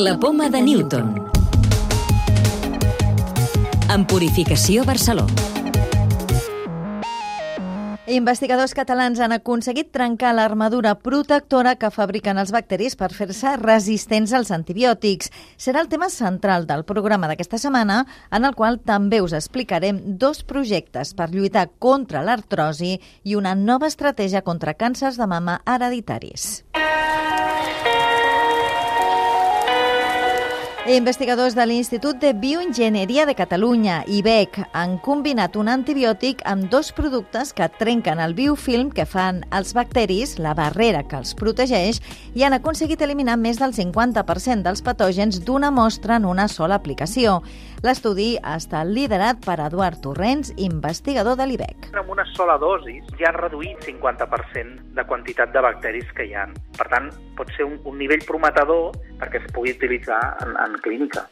La poma de Newton. En Purificació Barceló. Investigadors catalans han aconseguit trencar l'armadura protectora que fabriquen els bacteris per fer-se resistents als antibiòtics. Serà el tema central del programa d'aquesta setmana, en el qual també us explicarem dos projectes per lluitar contra l'artrosi i una nova estratègia contra càncers de mama hereditaris. Investigadors de l'Institut de Bioenginyeria de Catalunya, IBEC, han combinat un antibiòtic amb dos productes que trenquen el biofilm que fan els bacteris, la barrera que els protegeix, i han aconseguit eliminar més del 50% dels patògens d'una mostra en una sola aplicació. L'estudi ha estat liderat per Eduard Torrents, investigador de l'IBEC. Amb una sola dosi ja han reduït 50% de quantitat de bacteris que hi ha. Per tant, pot ser un, un nivell prometedor perquè es pugui utilitzar en, en clínica.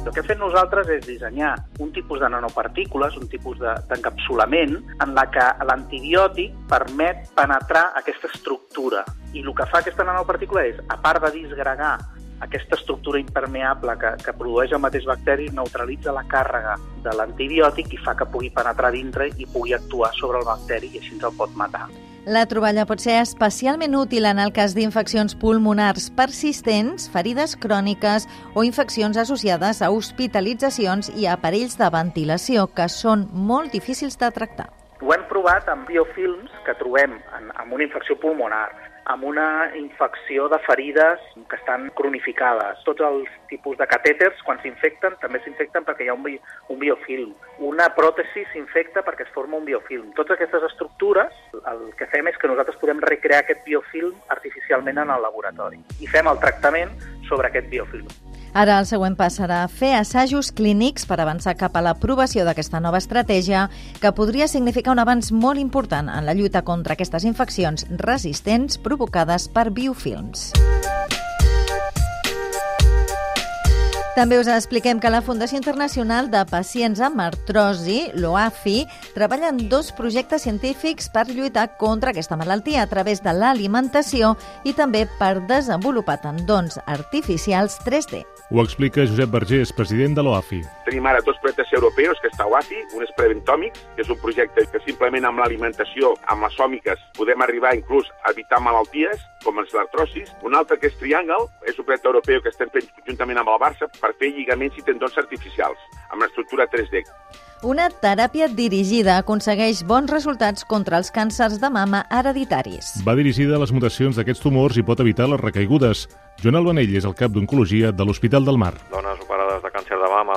El que hem fet nosaltres és dissenyar un tipus de nanopartícules, un tipus d'encapsulament, de, en la que l'antibiòtic permet penetrar aquesta estructura. I el que fa aquesta nanopartícula és, a part de disgregar aquesta estructura impermeable que, que produeix el mateix bacteri neutralitza la càrrega de l'antibiòtic i fa que pugui penetrar dintre i pugui actuar sobre el bacteri i així ens el pot matar. La troballa pot ser especialment útil en el cas d'infeccions pulmonars persistents, ferides cròniques o infeccions associades a hospitalitzacions i aparells de ventilació que són molt difícils de tractar. Ho hem provat amb biofilms que trobem en, en una infecció pulmonar, amb una infecció de ferides que estan cronificades. Tots els tipus de catèters, quan s'infecten, també s'infecten perquè hi ha un, bi un biofilm. Una pròtesi s'infecta perquè es forma un biofilm. Totes aquestes estructures, el que fem és que nosaltres podem recrear aquest biofilm artificialment en el laboratori i fem el tractament sobre aquest biofilm. Ara el següent pas serà fer assajos clínics per avançar cap a l'aprovació d'aquesta nova estratègia que podria significar un avanç molt important en la lluita contra aquestes infeccions resistents provocades per biofilms. També us expliquem que la Fundació Internacional de Pacients amb Artrosi, l'OAFI, treballa en dos projectes científics per lluitar contra aquesta malaltia a través de l'alimentació i també per desenvolupar tendons artificials 3D. Ho explica Josep Vergés, president de l'OAFI. Tenim ara dos projectes europeus, que està OAFI, un és Preventòmics, que és un projecte que simplement amb l'alimentació, amb les sòmiques, podem arribar inclús a evitar malalties, com els l'artrosis. Un altre que és Triangle, és un projecte europeu que estem fent conjuntament amb el Barça per fer lligaments i tendons artificials, amb estructura 3D. Una teràpia dirigida aconsegueix bons resultats contra els càncers de mama hereditaris. Va dirigida a les mutacions d'aquests tumors i pot evitar les recaigudes. Joan Albanell és el cap d'Oncologia de l'Hospital del Mar. Dones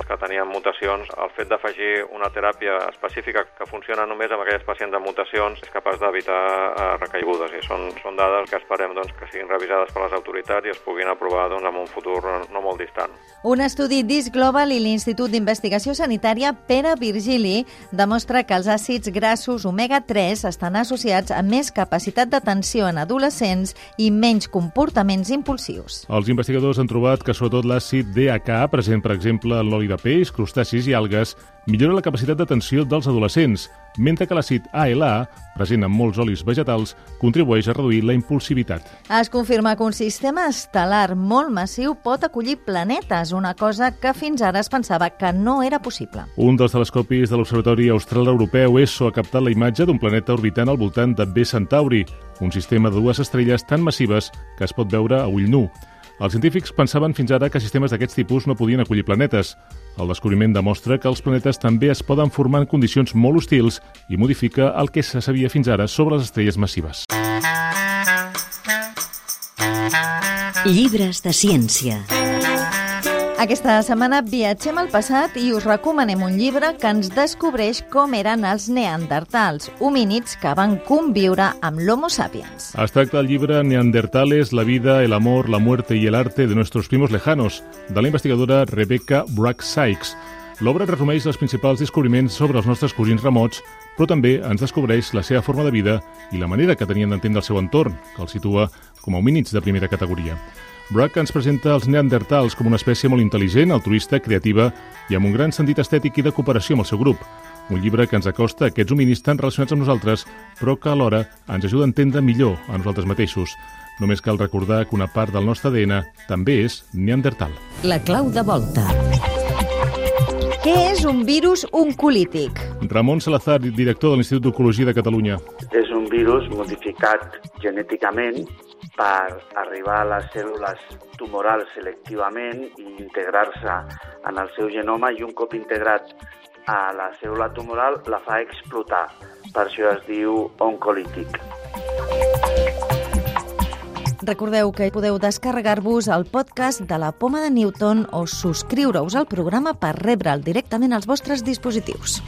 mama que tenien mutacions, el fet d'afegir una teràpia específica que funciona només amb aquelles pacients amb mutacions és capaç d'evitar eh, recaigudes i són, són dades que esperem doncs, que siguin revisades per les autoritats i es puguin aprovar doncs, en un futur no molt distant. Un estudi d'IS Global i l'Institut d'Investigació Sanitària Pere Virgili demostra que els àcids grassos omega-3 estan associats a més capacitat d'atenció en adolescents i menys comportaments impulsius. Els investigadors han trobat que sobretot l'àcid DHA, present per exemple en l'oli de peix, crustacis i algues, millora la capacitat d'atenció dels adolescents, mentre que l'àcid ALA, present en molts olis vegetals, contribueix a reduir la impulsivitat. Es confirma que un sistema estel·lar molt massiu pot acollir planetes, una cosa que fins ara es pensava que no era possible. Un dels telescopis de l'Observatori Austral Europeu ESO ha captat la imatge d'un planeta orbitant al voltant de B Centauri, un sistema de dues estrelles tan massives que es pot veure a ull nu. Els científics pensaven fins ara que sistemes d'aquests tipus no podien acollir planetes. El descobriment demostra que els planetes també es poden formar en condicions molt hostils i modifica el que se sabia fins ara sobre les estrelles massives. Llibres de ciència. Aquesta setmana viatgem al passat i us recomanem un llibre que ens descobreix com eren els neandertals, homínids que van conviure amb l'Homo sapiens. Es tracta del llibre Neandertales, la vida, el amor, la muerte y el arte de nuestros primos lejanos, de la investigadora Rebecca Brack Sykes. L'obra resumeix els principals descobriments sobre els nostres cosins remots, però també ens descobreix la seva forma de vida i la manera que tenien d'entendre el seu entorn, que els situa com a homínids de primera categoria. Brack ens presenta els neandertals com una espècie molt intel·ligent, altruista, creativa i amb un gran sentit estètic i de cooperació amb el seu grup. Un llibre que ens acosta a aquests hominis tan relacionats amb nosaltres, però que alhora ens ajuda a entendre millor a nosaltres mateixos. Només cal recordar que una part del nostre ADN també és neandertal. La clau de volta. Què és un virus oncolític? Ramon Salazar, director de l'Institut d'Oncologia de Catalunya. És un virus modificat genèticament per arribar a les cèl·lules tumorals selectivament i integrar-se en el seu genoma i un cop integrat a la cèl·lula tumoral la fa explotar. Per això es diu oncolític. Recordeu que podeu descarregar-vos el podcast de la Poma de Newton o subscriure-us al programa per rebre'l directament als vostres dispositius.